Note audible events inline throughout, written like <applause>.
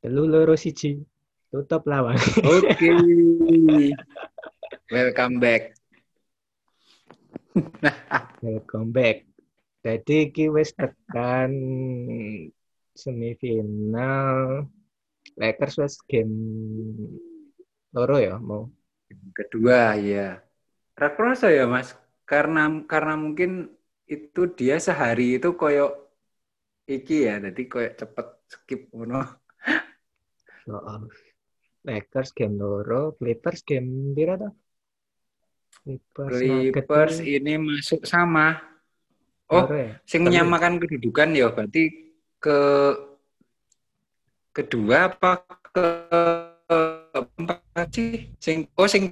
Telu loro siji. Tutup lawang. <laughs> Oke. Welcome back. Welcome back. Jadi iki wis tekan semifinal Lakers wis game loro ya mau. Kedua ya. Rakrasa ya Mas. Karena karena mungkin itu dia sehari itu koyo iki ya, jadi koyo cepet skip ngono. Lakers game loro, Clippers game pira ta? Clippers, Clippers ini masuk sama. Oh, ya? sing Tapi- menyamakan kedudukan ya berarti ke kedua apa ke empat sih? Sing oh sing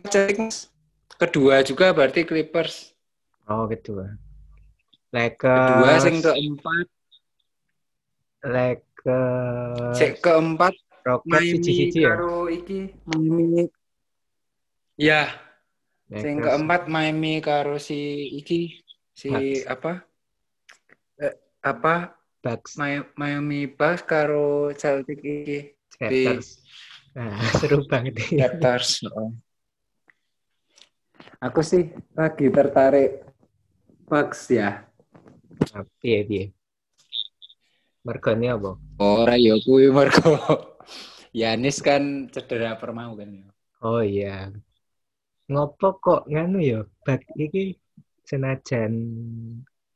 kedua juga berarti Clippers. Oh, kedua. Lakers. Kedua sing keempat, Lakers. sing keempat Miami siji-siji ya. karo iki Miami. Ya, sing Lakers. keempat Miami karo si iki si Bucks. apa? Eh, apa Bucks. Mi- Miami Bucks karo Celtic iki di Raptors. Nah, <laughs> seru banget. Raptors. Oh. Aku sih lagi tertarik Bucks ya. Piye piye. Mergone apa? Ora ya kuwi mergo Yanis kan cedera permau kan ya. Oh iya. Ngopo kok nganu ya? Bak iki senajan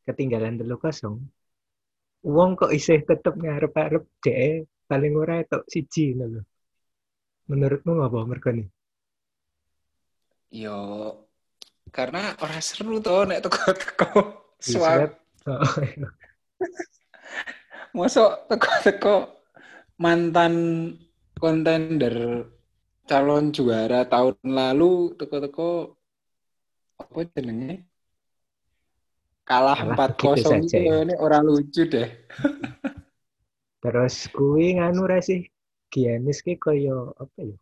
ketinggalan telu kosong. Wong kok isih tetep ngarep-arep dhek paling ora etok siji ngono lho. Menurutmu ngapa mergone? Yo karena ora seru to nek teko-teko swab. Oh, Mosok teko-teko mantan kontender calon juara tahun lalu teko-teko apa jenenge? Kalah Kalah 4-0 begitu saja itu ya. ini orang lucu deh. Terus kuwi nganu ra sih? Giannis ki koyo apa ya?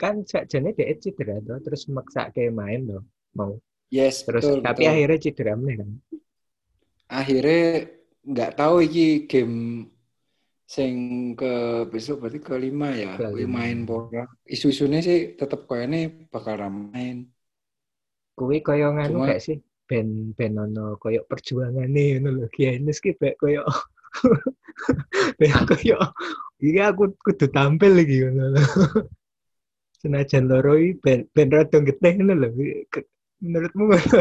Kan sakjane dhek cedera tuh, terus maksake main loh. Mau. Yes, Terus betul, tapi betul. akhirnya cedera meneh kan. akhirnya nggak tahu iki game sing ke besok berarti kelima ya kuwi Kelima. main bola isu-isunya sih tetap kayaknya bakal main Kuwi koyo nganu Cuma- gak sih? Ben ben ono koyo perjuangane ngono lho. Giannis ki bek koyo <laughs> bek koyo iki aku kudu tampil iki ngono lho. <laughs> Senajan loro iki ben ben rada getih ngono lho. Ke- Menurutmu ngono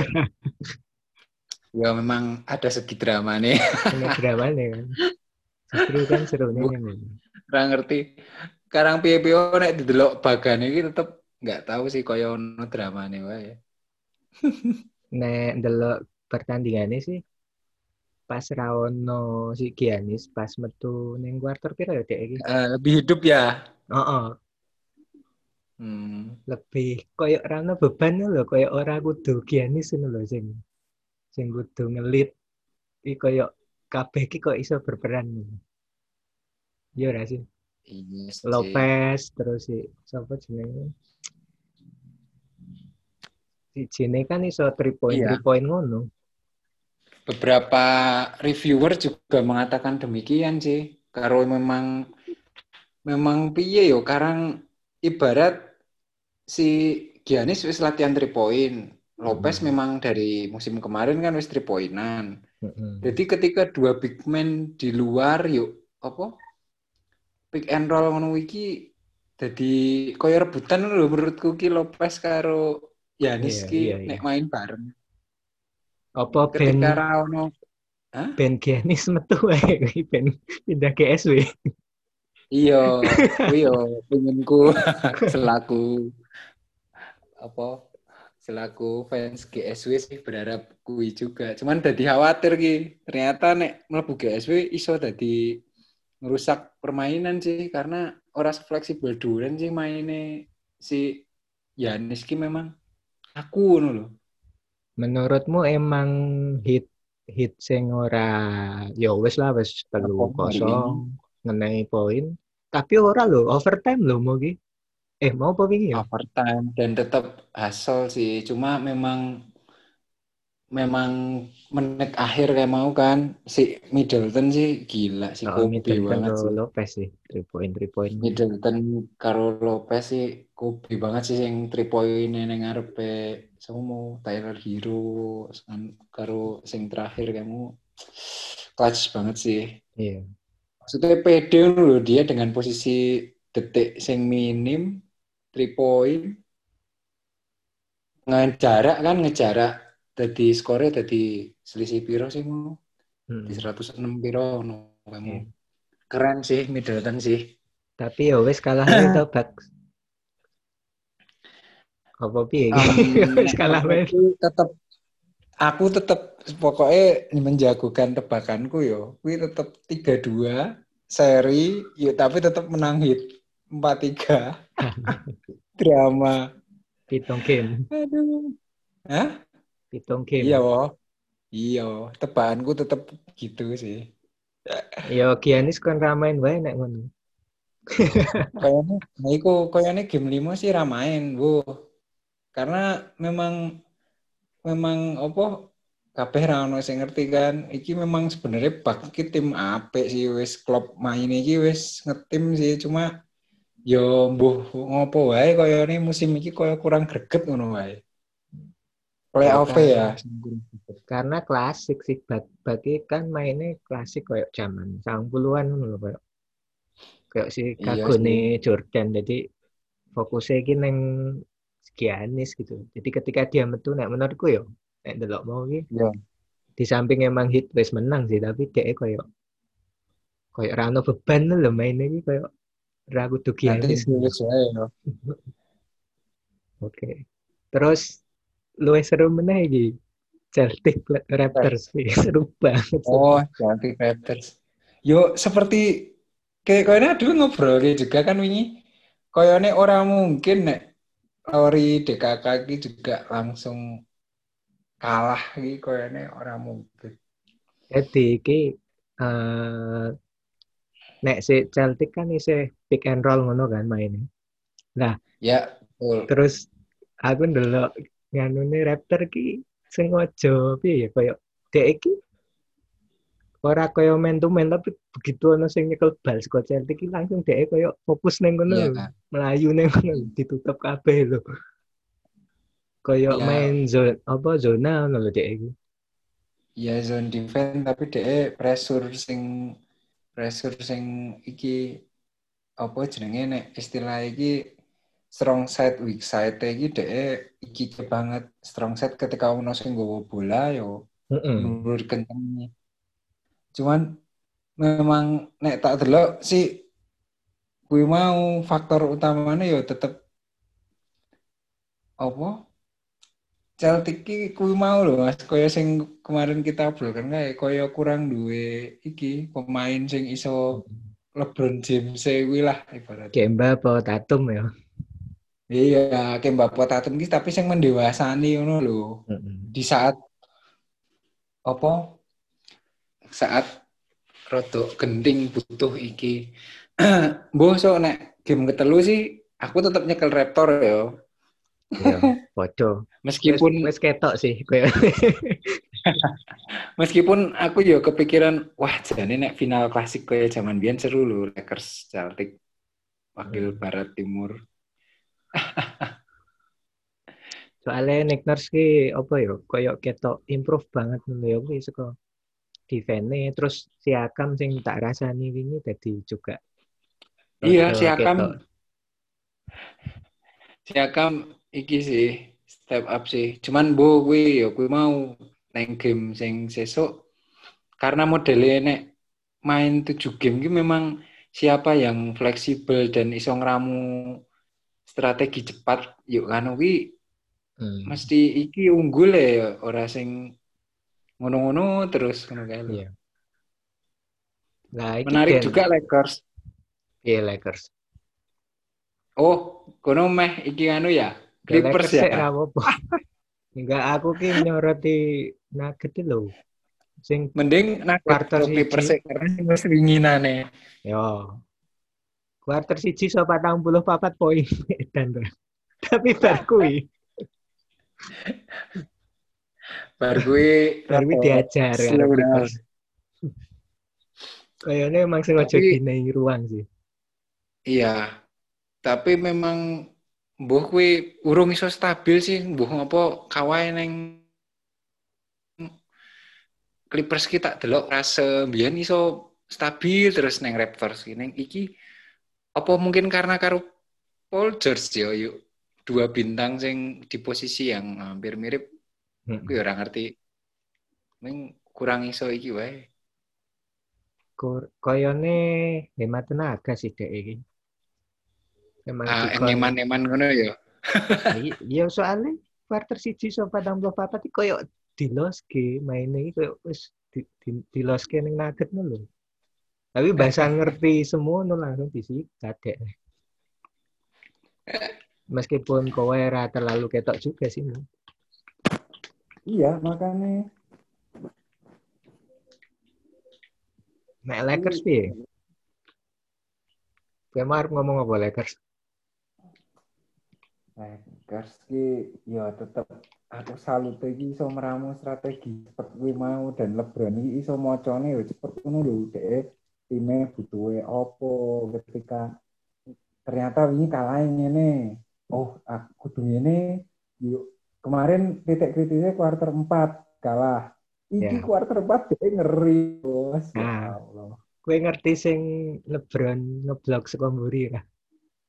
ya memang ada segi drama nih Ono dramane kan. <laughs> Justru kan yang ngono. kurang ngerti sekarang piye-piye nek didelok bagane iki tetep nggak tahu sih kaya ono dramane wae <laughs> Nek ndelok pertandingannya sih pas ra ono si Giannis pas metu ning quarter pira ya dek iki? Eh, lebih hidup ya Heeh, hmm. lebih koyo ora ono beban lho, koyo ora kudu Giannis ngono lho sing sing kudu ngelit iki koyo kabeh iki kok iso berperan. Iya ora sih? iya. Lopez terus si sapa jenenge? Si Jene kan iso 3 point Iya. 3 point ngono. beberapa reviewer juga mengatakan demikian sih. Karo memang memang piye yo karang ibarat si Giannis wis latihan 3 point. Lopez Hmm. memang dari musim kemarin kan wis 3 pointan. Jadi ketika dua big man di luar yuk apa pick and roll ngono iki jadi koyo rebutan lho menurutku ki Lopez karo Giannis Iya, ki iya, nek iya. main bareng. Apa ben Ketika ra ono ben Giannis metu wae kuwi ben pindah ke SW. Iya, <laughs> yo pengenku <laughs> selaku apa selaku fans GSW sih berharap kuwi juga. Cuman dadi khawatir ki. Ternyata nek mlebu GSW iso dadi ngerusak permainan sih karena ora fleksibel duren sih maine si Yanis ki memang aku ngono lho. Menurutmu emang hit hit sing ora ya wis lah wis telu Apa, hari kosong ngenai poin tapi ora lho overtime lho mau ki eh mau apa wingi ya overtime dan tetap hasil sih. Cuma memang memang menit akhir kayak mau kan si Middleton sih gila si Oh, Kobe Middleton banget sih. Lopez sih. Three point, three point. Middleton karo Lopez sih Kobe banget sih yang three point neng ngarepe semua Tyler Hero san- karo sing terakhir kamu clutch banget sih. Iya. Maksudnya pede loh dia dengan posisi detik sing minim three point ngejarak kan ngejarak jadi skornya jadi selisih piro sih mau Mm. di 106 piro no kamu Iya. keren sih Middleton sih Tapi ya wis kalah to, Bak. Apa piye? Um, <laughs> kalah aku tetap aku tetap pokoknya menjagokan tebakanku yo kuwi tetap 3-2 seri ya tapi tetap menang hit 4-3 <laughs> drama Pitung game. aduh Hah? Pitung game. iya wo iya tebakanku tetap gitu sih Ya Giannis kan ramain wae nek ngono. <laughs> kayaknya nah iku kayaknya game 5 sih ramain bu karena memang memang apa kabeh ra ono sing ngerti kan iki memang sebenarnya bak iki tim apik sih wis klub main iki wis ngetim sih cuma yo mbuh ngopo wae kayane musim iki kaya kurang greget ngono wae. Playoff ya? Karena klasik sih bag bagi kan mainnya klasik kayak zaman 90-an ngono lho kayak kayak si Iya kagone Jordan jadi fokusnya iki neng Giannis gitu. Jadi ketika dia metu nek menurutku yo nek delok mau iki Iya. di samping emang hit wis menang sih tapi dia kayak kayak rano beban lho mainnya iki kayak ra kudu nanti Giannis. tulis wae yo Oke. Terus luwih seru meneh iki Celtic Raptors seru banget. oh Celtic Raptors yo seperti kayak kayaknya dulu ngobrol juga kan wingi kayaknya orang mungkin nek Lauri DKK juga langsung kalah iki kayaknya orang mungkin Jadi iki eh nek si Celtic kan isih pick and roll ngono kan mainnya. ya betul Terus aku ndelok nganune Raptor ki sengaja piye ya koyo dek iki ora koyo main to main tapi begitu ana sing nyekel bal saka Celtic ki langsung dek koyo fokus ning ngono Iya. lho. melayu ning ngono ditutup kabeh lho. Koyo Iya. main zona apa zona ngono lho dek iki. ya zone defense tapi dia pressure sing pressure sing iki apa jenenge nek istilah iki strong side weak side iki dia iki banget. Strong side ketika ono sing nggawa bola yo Heeh. menurut kencengnya cuman memang nek tak delok sih kuwi mau faktor utamanya yo tetep apa Celtic ki kuwi mau lho Mas kaya sing kemarin kita obrolan kae kaya kurang duwe iki pemain sing iso LeBron James kuwi lah ibarat. Kemba apa Tatum ya. Iya, kayak Mbak Tatum ki tapi sing mendewasani ngono lho. Di saat apa? Saat rodok genting butuh iki. <clears throat> Mbah so nek game ketelu sih aku tetap nyekel Raptor ya. Iya, podo. Wis Meskipun wis ketok sih koyo. <laughs> Meskipun aku ya kepikiran, wah jadi nek final klasik kayak zaman biyen seru loh Lakers Celtic wakil Hmm. Barat Timur. <laughs> Soalnya Nick Nurse ki apa ya koyo ketok improve banget ngono ya kuwi saka defense terus Siakam sing tak rasani wingi dadi juga Iya, Siakam. Siakam iki sih step up sih. Cuman bu kuwi ya kuwi mau neng game sing sesuk karena modelnya nek main 7 game ki memang siapa yang fleksibel dan iso ngramu strategi cepat yuk kan kuwi Hmm. mesti iki unggul ya ora sing ngono-ngono terus ngono kae lho. Iya. Nah, Menarik juga Lakers. Iya Lakers. Oh, kono meh iki anu ya. Ya, Clippers sik ya. ra apa-apa. <laughs> Enggak aku ki nyoroti Nugget lho. Sing Mending Quarter Clippers sik karena wis winginane. yo kuarter siji so 44 poin <laughs> dan tapi bar kuwi Bar gue Bar kuwi diajar. Clippers. Kayaknya emang sengaja dinai ruang sih. Iya. Tapi memang mbuh kuwi urung iso stabil sih, mbuh ngopo Kawhi neng Clippers ki tak delok rasa mbiyen iso stabil terus neng Raptors ki. Neng iki apa mungkin karena karo Paul George yo yuk dua bintang sing di posisi yang hampir mirip. Hmm. gue ora ngerti. Neng kurang iso iki wae. Koyone hemat tenaga sih dek iki. Emang ah dikon- eman-eman ngono ya Iya, soalnya quarter siji so padang puluh papat iki koyo diloske maine iki koyo wis di, di, diloske ning nugget lho. Tapi bahasa <laughs> ngerti semua no langsung disikat dek. Meskipun kowe ora terlalu ketok juga sih. Mo. Iya, makanya Nek Lakers piye? Kowe arep ngomong apa Lakers? Lakers ki ya tetep aku salut iki iso meramu strategi cepet kuwi mau dan LeBron iki iso macane ya cepet ngono lho dhek time butuhe opo ketika ternyata ini kalah ngene. Oh, aku kudu ngene. Yuk kemarin titik kritisnya kuarter 4 kalah. Iki Ya. kuarter 4 dhek ngeri, Bos. Ya Nah. Allah. Kowe ngerti sing LeBron ngeblok saka mburi ra?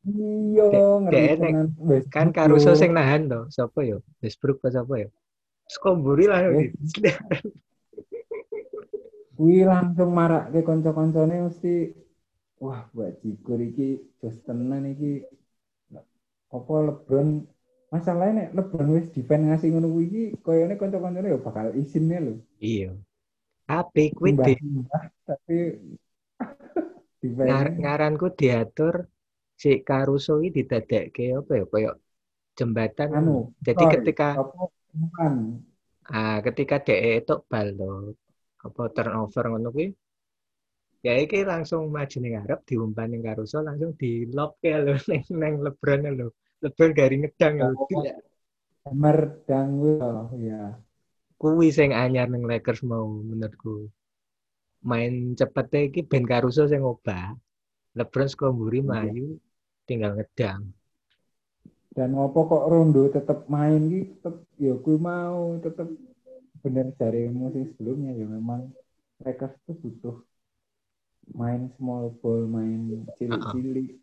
Iya. Wes, Kan Caruso sing nahan to. Sapa yo? Westbrook apa sapa yo? Saka mburi lah. <laughs> Kuwi langsung marak ke kanca-kancane mesti wah buat jikur iki jos tenan iki apa LeBron masalahnya nek LeBron wis defend ngasih ngono kuwi iki koyone kanca-kancane ya bakal isinnya lho Iya. Tapi kuwi tapi ngaranku diatur si Caruso iki didadekke apa ya kayak jembatan. anu Jadi sorry, ketika apa ah ketika DE itu bal apa turnover ngono kuwi ya iki langsung maju ning ngarep diumpan ning Caruso langsung di lob ya lho <laughs> ning ning LeBron lho. LeBron dari ngedang lho. Oh. hammer dang ya Kuwi sing anyar ning Lakers mau menurutku. Main cepet iki Ben Caruso sing ngobah. LeBron saka mburi Iya. mlayu tinggal ngedang. dan ngopo kok Rondo tetep main gitu tetep ya kuwi mau tetep bener dari musim sebelumnya ya memang mereka tuh butuh main small ball main cilik-cilik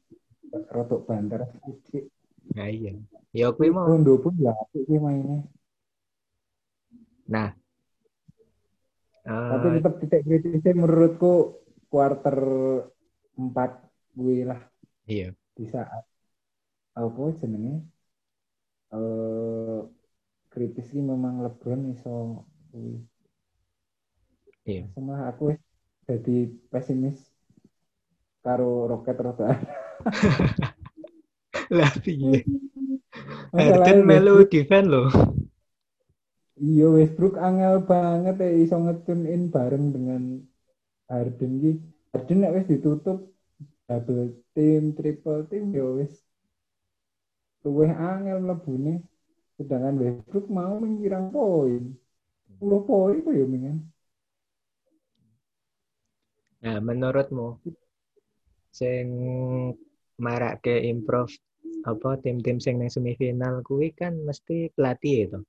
rotok banter sedikit Nah iya. Ya kuwi mau Rondo pun ya sih mainnya nah tapi eh, tetep titik kritisnya menurutku quarter 4 kuwi lah iya. di saat apa jenenge eh kritis ini memang LeBron iso. Iya. Semua aku jadi pesimis karo Rocket rada. <laughs> Lah piye? <laughs> Harden melu defend lho. Iya Westbrook angel banget ya iso ngetune in bareng dengan Harden ki. Harden nek wis ditutup double team, triple team ya wis luwih angel mlebune. Sedangkan Westbrook mau mengirang poin. 10 poin kok ya mingan. Nah, menurutmu sing marake improve apa tim-tim sing nang semifinal kuwi kan mesti pelatih itu.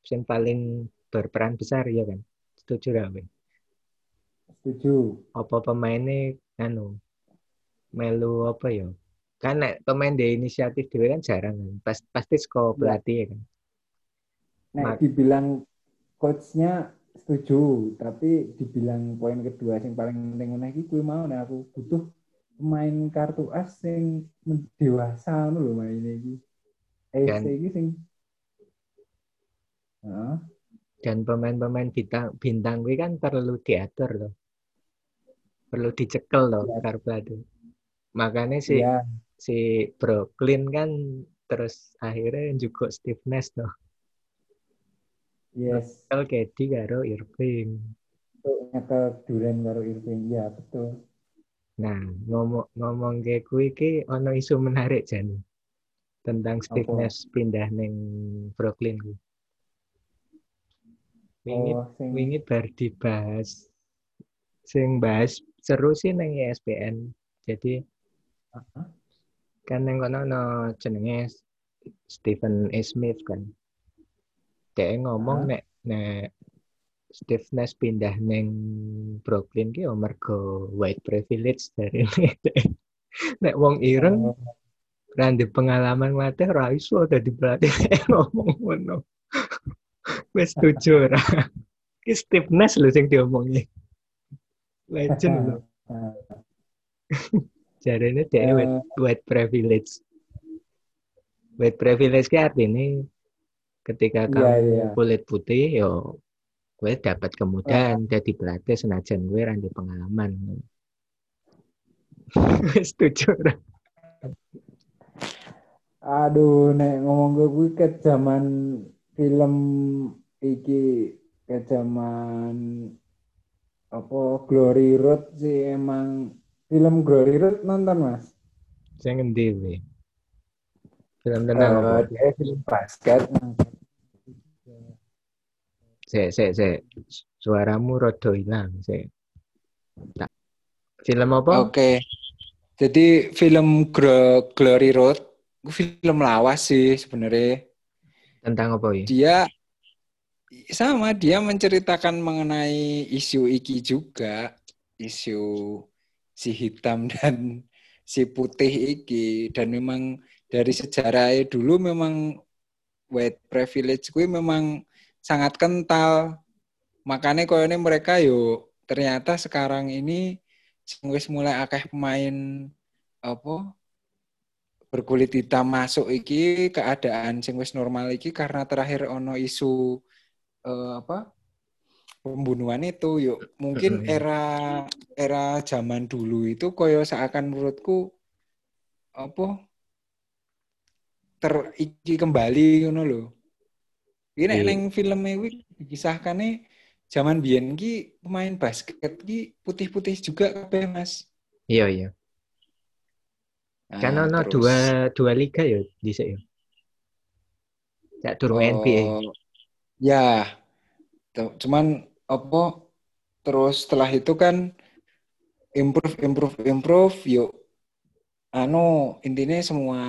Sing paling berperan besar ya kan. Setuju kowe? Setuju. Apa pemainnya anu melu apa ya? Kan nek pemain di inisiatif dhewe kan jarang kan. Pas, pasti saka pelatih ya kan. Nek Mak- dibilang coachnya setuju, tapi dibilang poin kedua yang paling penting meneh iki kuwi mau nek aku butuh pemain kartu as sing men- dewasa ngono lho maine iki. Eh Dan- iki sing Heeh. Dan pemain-pemain bintang bintang kuwi kan perlu diatur loh. Perlu dicekel loh karo pelatih. Makanya si Iya, si Brooklyn kan terus akhirnya juga Steve Nash tuh. yes. Kalau KD karo Irving. Nyekel Duren karo Irving. Ya, betul. Nah, ngomong ngomong kayak kuwi ki ono isu menarik Jan. Tentang Steve Apa? Nash pindah neng Brooklyn kuwi. Wingi Oh, sing wingi bar dibahas sing bahas seru sih nang ESPN. Jadi Hah? kan nang kono no jenenge Stephen A. Smith kan. Dia ngomong Hah? nek nek Steve Nash pindah neng Brooklyn ki ya mergo white privilege dari <laughs> nek wong ireng Oh, ra ndek pengalaman ngelatih ra iso dadi pelatih <laughs> ngomong ngono. Wis <laughs> setuju ora? Ki Steve Nash lho sing diomongi. Legend <laughs> lho. <laughs> Jarene dia Eh. white, white privilege. White privilege ki artinya ketika Iya, kamu iya. kulit putih yo gue dapat kemudahan jadi pelatih senajan gue randy pengalaman. <laughs> Setuju? Aduh, nek ngomong gue kuwi ke zaman film iki ke zaman apa Glory Road sih emang film Glory Road nonton Mas? Saya ngendi we. Film tentang apa? Eh, dia film basket. Sek, sek, sek. Suaramu rada hilang, sek. Tak. Film apa? Oke. Jadi film Gro- Glory Road film lawas sih sebenarnya. Tentang apa ya? Dia sama dia menceritakan mengenai isu iki juga, isu si hitam <laughs> dan si putih iki dan memang dari sejarah dulu memang white privilege gue memang sangat kental. Makanya koyone mereka yo ternyata sekarang ini wis mulai akeh pemain apa berkulit hitam masuk iki keadaan sing normal iki karena terakhir ono isu eh, apa pembunuhan itu yuk mungkin era era zaman dulu itu koyo seakan menurutku apa ter iki kembali ngono lho. Iki nek Iya. ning filme kuwi dikisahkane zaman biyen ki pemain basket ki putih-putih juga kabeh Mas. Iya, iya. Nah, Kan ono dua dua liga ya dhisik ya. Cak durung eh, NBA. Ya. Cuman apa terus setelah itu kan improve improve improve yuk anu intinya semua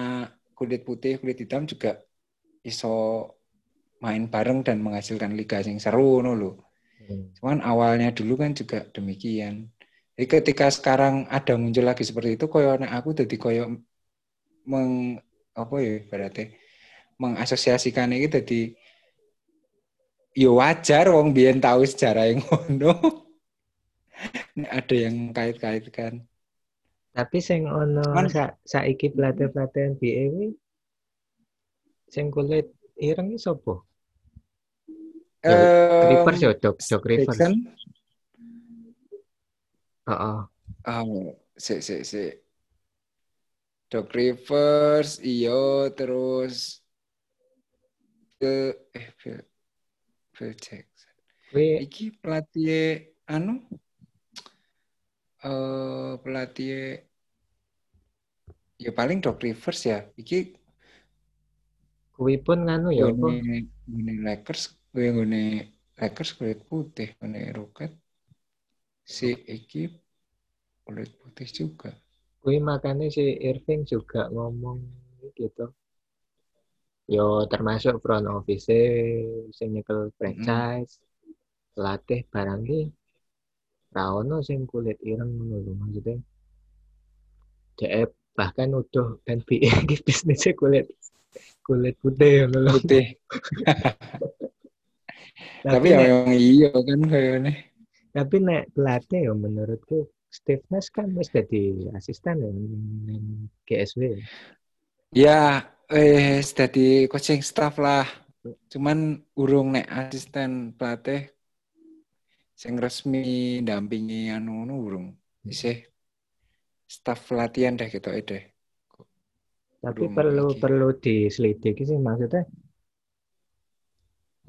kulit putih kulit hitam juga iso main bareng dan menghasilkan liga yang seru no lho. Hmm. Cuman awalnya dulu kan juga demikian. Jadi ketika sekarang ada muncul lagi seperti itu, koyo nek aku jadi koyo meng apa ya berarti mengasosiasikan ini jadi yo wajar wong biyen tahu sejarah yang ngono. Nek ada yang kait-kaitkan. Tapi sing ono sa saiki pelatih-pelatih NBA kuwi sing kulit ireng sapa? Eh, Rivers ya, Doc, Doc Rivers. Heeh. Oh, si si si. Doc Rivers, iyo terus ke eh Phil, Jackson. Kuwi Iki pelatih anu eh pelatih ya paling Doc Rivers ya. Iki kuwi pun nganu ya apa? ngene ngene Lakers, gue ngene Lakers kulit putih, ngene Rocket si iki kulit putih juga. Kuwi makanya si Irving juga ngomong gitu. Yo termasuk front office sing nyekel franchise, pelatih barang ki ra ono sing kulit ireng ngono lho maksudnya. Dia bahkan udah NBA ki bisnisnya kulit kulit putih ngono lho. Putih. <laughs> Tapi ya memang iya kan kayaknya. tapi nek pelatih ya menurutku Steve Nash kan wis dadi asisten ya GSW. Ya, eh jadi coaching staff lah. Cuman urung nek asisten pelatih sing resmi dampingi anu anu urung. Isih staff pelatihan deh gitu deh. Tapi Urung perlu iki. perlu diselidiki sih maksudnya.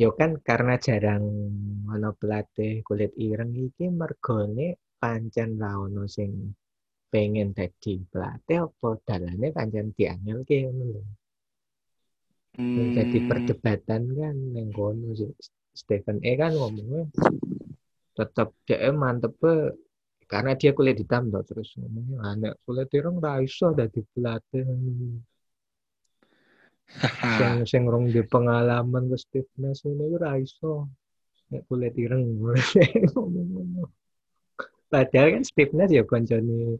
Yo kan karena jarang ono pelatih kulit ireng iki mergone pancen ra ono sing pengen dadi pelatih apa dalane pancen diangelke ngono Hmm, perdebatan kan kono sih. Stephen A kan ngomongnya tetap dia mantep karena dia kuliah di Tamdo terus ngomongnya anak kuliah ireng ra iso dadi pelatih. <laughs> Sing sing rong di pengalaman ke stiffness ini ora iso nek kulit ireng <laughs> ngomong padahal kan stiffness ya koncone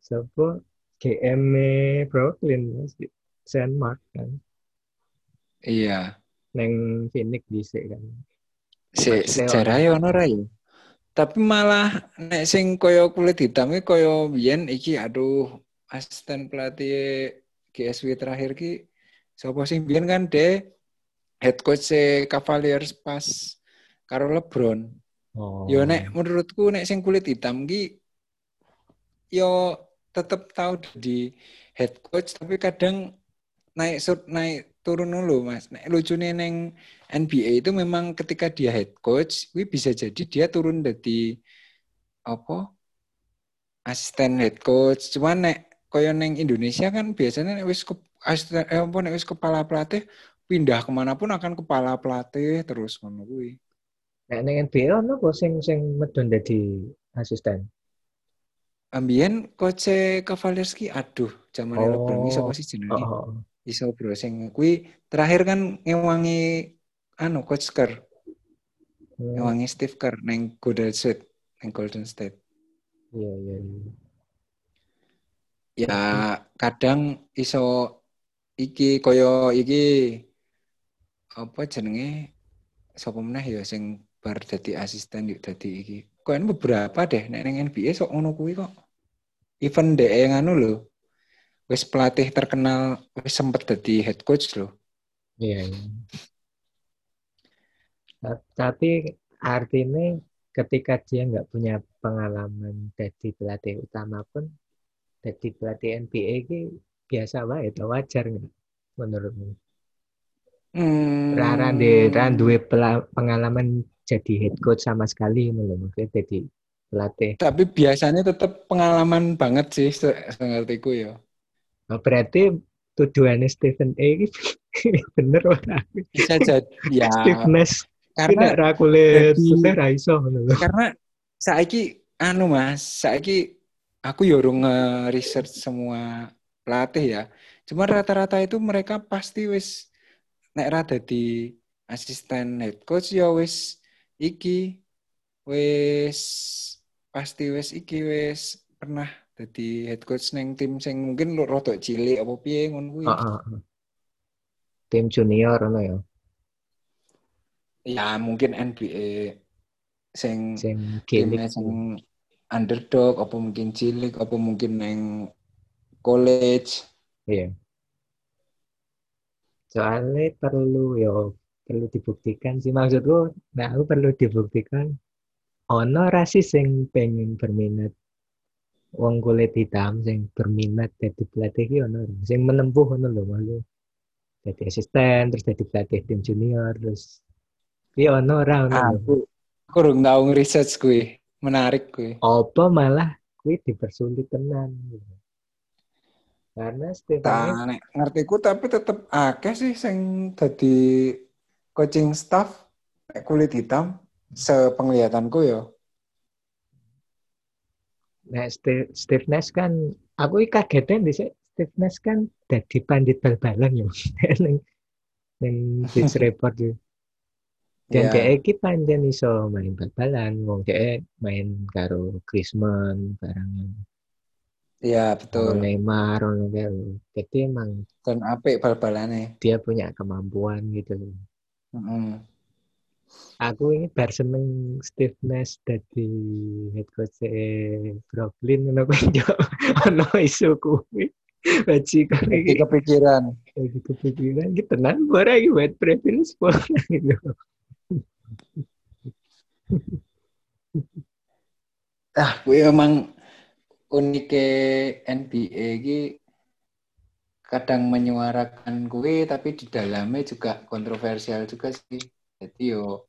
sapa GM Brooklyn Saint Mark kan iya. Neng Phoenix dhisik kan. Si sejarah ya ono ra ya? Tapi malah nek sing koyo kulit hitam iki koyo biyen iki aduh asisten pelatih GSW terakhir ki sapa sing biyen kan de? Head coach se Cavaliers pas karo LeBron. oh. Yo nek menurutku nek sing kulit hitam ki yo tetep tahu di head coach tapi kadang naik sur, naik turun dulu mas. Nek lucunya neng NBA itu memang ketika dia head coach, wi bisa jadi dia turun dari apa asisten head coach. Cuman nek koyo neng Indonesia kan biasanya nek wis ke, asisten eh, apa nek wis kepala pelatih pindah ke mana pun akan kepala pelatih terus ngono kuwi. Nek neng NBA ono apa sing sing medon dadi asisten? Ambien coach Cavaliers ki aduh zaman Oh. LeBron sapa sih jenenge? Oh, oh. Iso bro sing kuwi terakhir kan ngewangi anu coach Kerr, Hmm, ngewangi Steve Kerr neng Golden State, neng Golden State. Iya, iya, iya. Ya kadang iso iki koyo iki apa jenenge sapa meneh ya sing bar dadi asisten yuk dadi iki. Koen beberapa deh nek ning NBA sok ngono kuwi kok. Even DE nganu lho. Wis pelatih terkenal wis sempet dadi head coach lho. Iya, iya. Ta- Tapi artinya ketika dia nggak punya pengalaman jadi pelatih utama pun jadi pelatih NBA ki biasa wae atau wajar nggak menurutmu? Hmm. Rara de ra duwe pela- pengalaman jadi head coach sama sekali menurut jadi pelatih. Tapi biasanya tetap pengalaman banget sih se- sengertiku ya. Nah, berarti tujuannya Stephen A ini <laughs> bener ora? Bisa jadi ya Stiffness karena ra kulit jadi- putih ra iso ngono lho. karena saiki anu Mas, saiki aku yo urung nge-research semua pelatih ya. Cuma rata-rata itu mereka pasti wis nek ra dadi asisten head coach ya wis iki wis pasti wis iki wis pernah dadi head coach neng tim sing mungkin rada cilik apa piye ngono kuwi. Heeh, heeh. Tim junior ngono ya. Ya mungkin NBA sing Sing timnya sing underdog apa mungkin cilik apa mungkin neng college Iya. Soalnya perlu ya perlu dibuktikan sih maksudku, nah aku perlu dibuktikan ono rasi sing pengen berminat wong kulit hitam sing berminat jadi pelatih ki ono sing menempuh ono lho malu. Jadi asisten terus jadi pelatih tim junior terus iya ono ora ono aku aku urung tau nge-research kuwi. Menarik kuwi. Apa malah kuwi dipersulit tenan? Karena tak nek ngertiku tapi tetep akeh sih sing dadi coaching staff kulit hitam sepenglihatanku ya Nah, Steve, Steve Nash kan, aku kagetnya di Steve Nash kan dadi pandit bal-balan ya. Neng neng Beach Report ya. Dan Ya. dia iki pancen iso main bal-balan, wong dia main karo Griezmann barang Iya betul Neymar lho. Jadi emang dan apik bal-balane dia punya kemampuan gitu loh. Heeh. Aku ini bar seneng Steve Nash dadi head coach e Brooklyn ngono kuwi <laughs> yo ono isu kuwi. Bajikon Iki iki kepikiran lagi kepikiran gitu tenan bara iki white privilege po gitu. ah kuwi emang unike NBA iki kadang menyuarakan kuwi tapi di dalamnya juga kontroversial juga sih. Jadi yo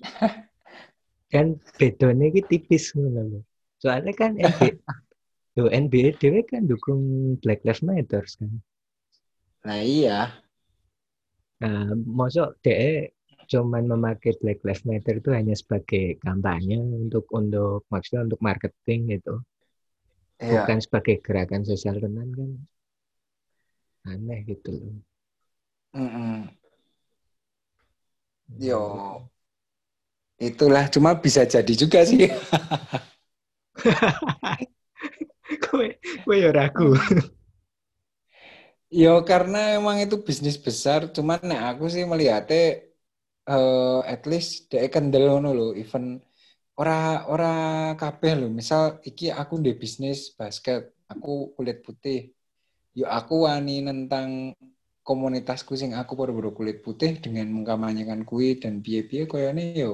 <laughs> Kan bedone iki tipis ngono lho. Soalnya kan NBA <laughs> Yo, NBA dhewe kan dukung Black Lives Matter kan. nah iya Nah, mosok dhek cuman memakai Black Lives Matter itu hanya sebagai kampanye untuk untuk maksudnya untuk marketing gitu Iya. bukan sebagai gerakan sosial tenan kan aneh gitu loh Mm-mm. Yo. Itulah cuma bisa jadi juga sih. <laughs> kowe kowe ya ragu Yo karena emang itu bisnis besar, cuman nek aku sih melihatnya eh at least dia kendel ngono lho, event ora ora kabeh lho. Misal iki aku di bisnis basket, aku kulit putih. Yo aku wani nentang komunitasku sing aku baru-baru kulit putih dengan mengkampanyekan kui dan piye-piye koyone yo.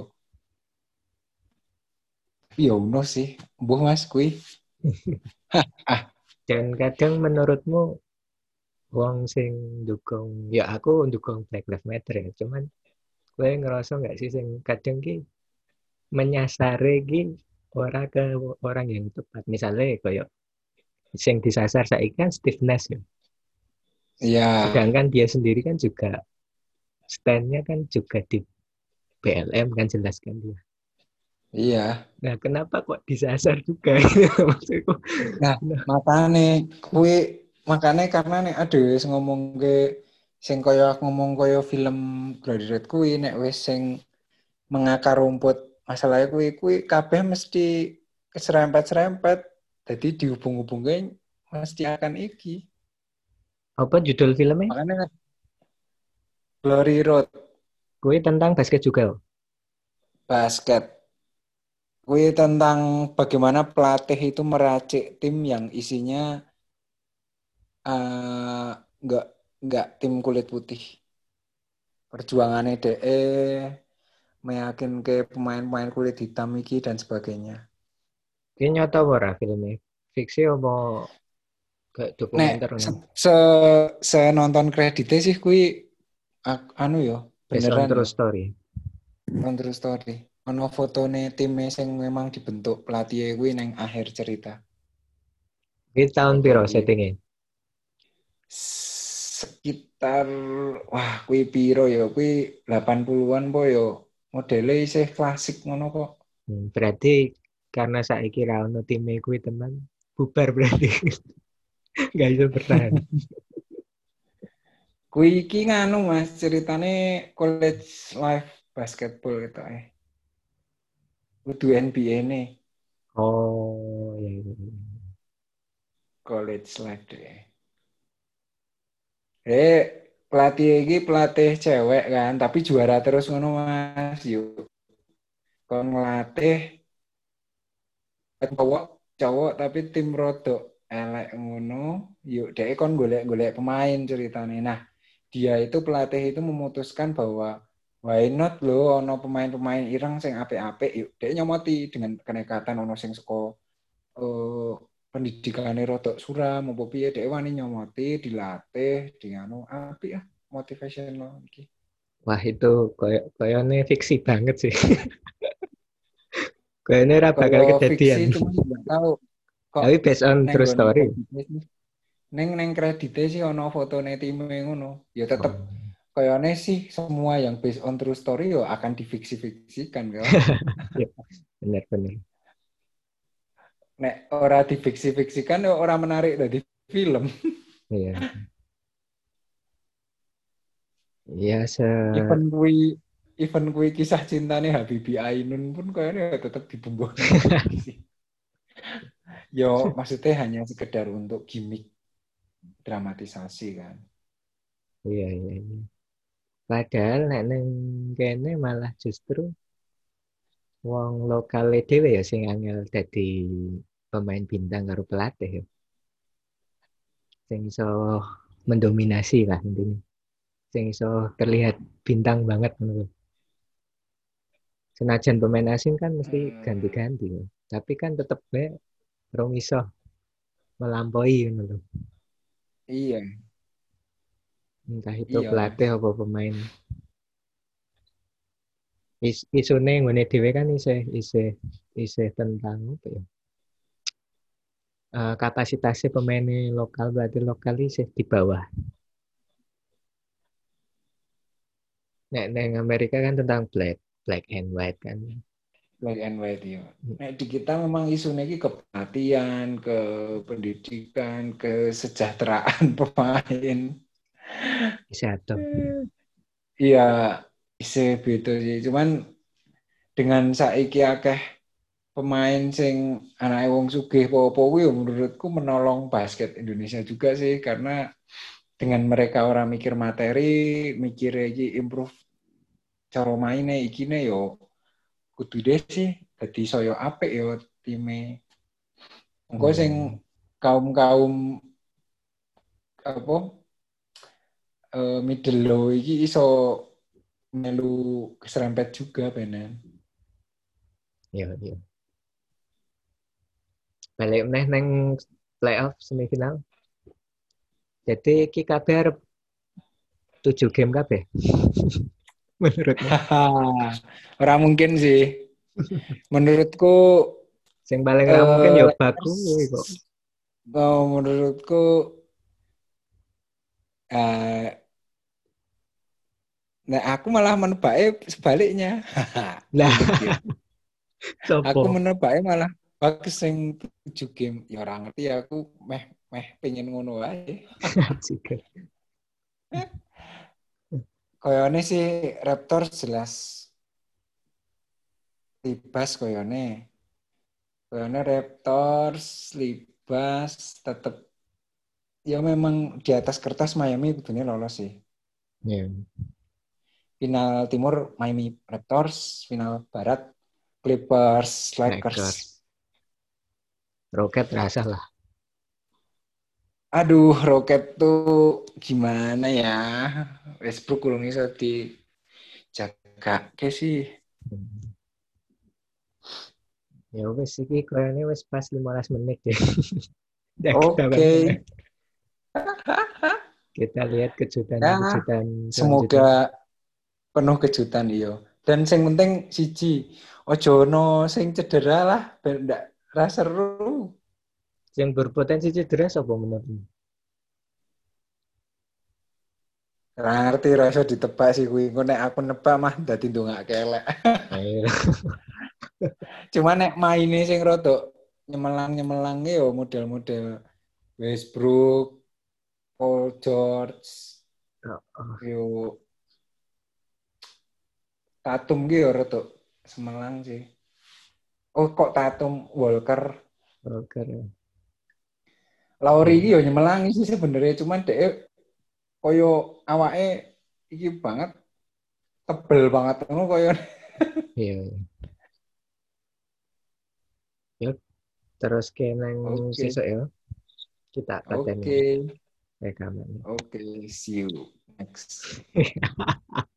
Yo no sih, mbuh Mas kui. <laughs> dan kadang menurutmu wong sing dukung ya aku dukung Black Lives Matter ya cuman gue ngerasa nggak sih sing kadang ki menyasare ki ora ke orang yang tepat misalnya kayak sing disasar saiki kan Nash ya Iya. sedangkan dia sendiri kan juga standnya kan juga di BLM kan jelas kan dia. Iya. nah kenapa kok disasar juga? <laughs> Maksudku. Makane kue makane karena nek aduh wis ngomong ke sing kaya aku ngomong kaya film Gladiator kuwi nek wis sing mengakar rumput masalahnya kuwi kuwi kabeh mesti keserempet-serempet. Jadi dihubung-hubungin mesti akan iki apa judul filmnya? Makanya Glory Road. Gue tentang basket juga loh. basket. Kuwi tentang bagaimana pelatih itu meracik tim yang isinya eh, nggak nggak tim kulit putih. Perjuangannya DE meyakin ke pemain-pemain kulit hitam iki dan sebagainya. Ini nyata apa ora filmnya? Fiksi apa kayak dokumenter Nek nih? se, se, se nonton kreditnya sih kui anu yo beneran true yo, story. on true story ono fotone timnya yang memang dibentuk pelatih kui neng akhir cerita Ini tahun piro iya. settingnya? sekitar wah kui piro yo kui 80-an po yo modelnya isih klasik ngono kok Hmm, berarti karena saiki ra ono time kuwi teman bubar berarti. <laughs> Gak bisa bertahan. <laughs> kui iki nganu mas ceritane college life basketball gitu eh. Kudu NBA nih Oh, ya, ya, ya. college life deh. Eh pelatih iki pelatih cewek kan tapi juara terus ngono mas. Yuk. Kon ngelatih cowok cowok tapi tim rodok elek ngono yuk deh kon golek-golek pemain ceritanya nah dia itu pelatih itu memutuskan bahwa why not lo ono pemain-pemain ireng sing apik-apik yuk deh nyomoti dengan kenekatan ono sing seko eh pendidikannya rodok suram apa piye deh wani nyomoti dilatih di anu apik ah motivational iki Wah, itu koyo koyone fiksi banget sih. <laughs> Koyone bakal Kalau kejadian. fiksi cuma nggak tahu kok Tapi based on true story. kredite neng neng kreditnya sih ono fotone time ngono ya tetep Oh. kayaknya sih semua yang based on true story yo akan difiksi-fiksikan kan <laughs> Bener-bener. nek ora difiksi-fiksikan yo ora menarik dari film <laughs> Iya. Iya, se even kui even kui kisah cintane Habibie Ainun pun kayaknya tetap dibumbukan <laughs> sih yo maksudnya hanya sekedar untuk gimmick dramatisasi kan Iya, iya, iya. Padahal nek neng kene malah justru wong lokal dhewe ya sing angel dadi pemain bintang karo pelatih ya. Sing iso mendominasi lah intinya. Sing iso terlihat bintang banget ngono. lho. Senajan pemain asing kan mesti Hmm. ganti-ganti ya. Tapi kan tetep bae rong iso melampaui ngono lho. iya. Entah itu Iya, pelatih apa pemain. Is, isune ngene dhewe kan isih isih isih tentang apa ya? Eh, kapasitasnya pemain lokal berarti lokal isih di bawah. Nek neng Amerika kan tentang black, black and white kan. Black and white ya. Nek di kita memang isunya ini ke pelatihan, ke pendidikan, kesejahteraan <laughs> pemain. Adem. Iya, isi beda sih. Cuman dengan saiki akeh pemain sing anak wong sugih apa-apa kuwi ya menurutku menolong basket Indonesia juga sih karena dengan mereka orang mikir materi, mikir iki improve cara mainnya ikine yo kudu deh sih dadi saya apik yo time. Engko Hmm. sing kaum-kaum apa eh, middle low iki iso melu keserempet juga benen. Iya, iya. Balik meneh neng playoff semifinal. Jadi iki kabeh arep 7 game kabeh. <laughs> Menurutmu Haha, <laughs> Ora mungkin sih. <laughs> Menurutku sing paling ra mungkin ya Eh, baku kok. oh, menurutku eh nah aku malah menebaknya sebaliknya. <laughs> Lah, aku menebaknya malah bagus sing 7 game. Ya ora ngerti aku meh meh pengen ngono wae. Koyone sih Raptors jelas libas koyone. Koyone Raptors libas tetep ya memang di atas kertas Miami betulnya lolos sih. Iya. Final timur Miami Raptors, final barat Clippers Lakers. Lakers. Roket rasa lah. Aduh, Rocket tuh gimana ya? Westbrook kurang iso dijaga ke sih. Ya wes iki koyone wis pas 15 menit ya. <laughs> Ya, Oke. balik. Kita lihat kejutan-kejutan selanjutnya. Semoga penuh kejutan iyo. Dan sing penting siji, ojo ono sing cedera lah, ben ndak ra seru. Yang berpotensi cedera sapa menurutmu? Ngerti ra iso ditebak sih kuwi. Engko nek aku nebak mah dadi ndongak kelek. <laughs> Cuma nek maine sing rada nyemelang-nyemelang yo model-model Westbrook, Paul George, Oh, yo Tatum ki yo rada semelang sih. Oh kok Tatum Walker Roker. Lauri yo nyemelangi sih sebenarnya cuman dhek koyo awake iki banget tebel banget ngono koyo Iya. Yuk, terus ke nang Oke. sesuk ya. Kita Oke pateni rekaman. oke see you next <laughs>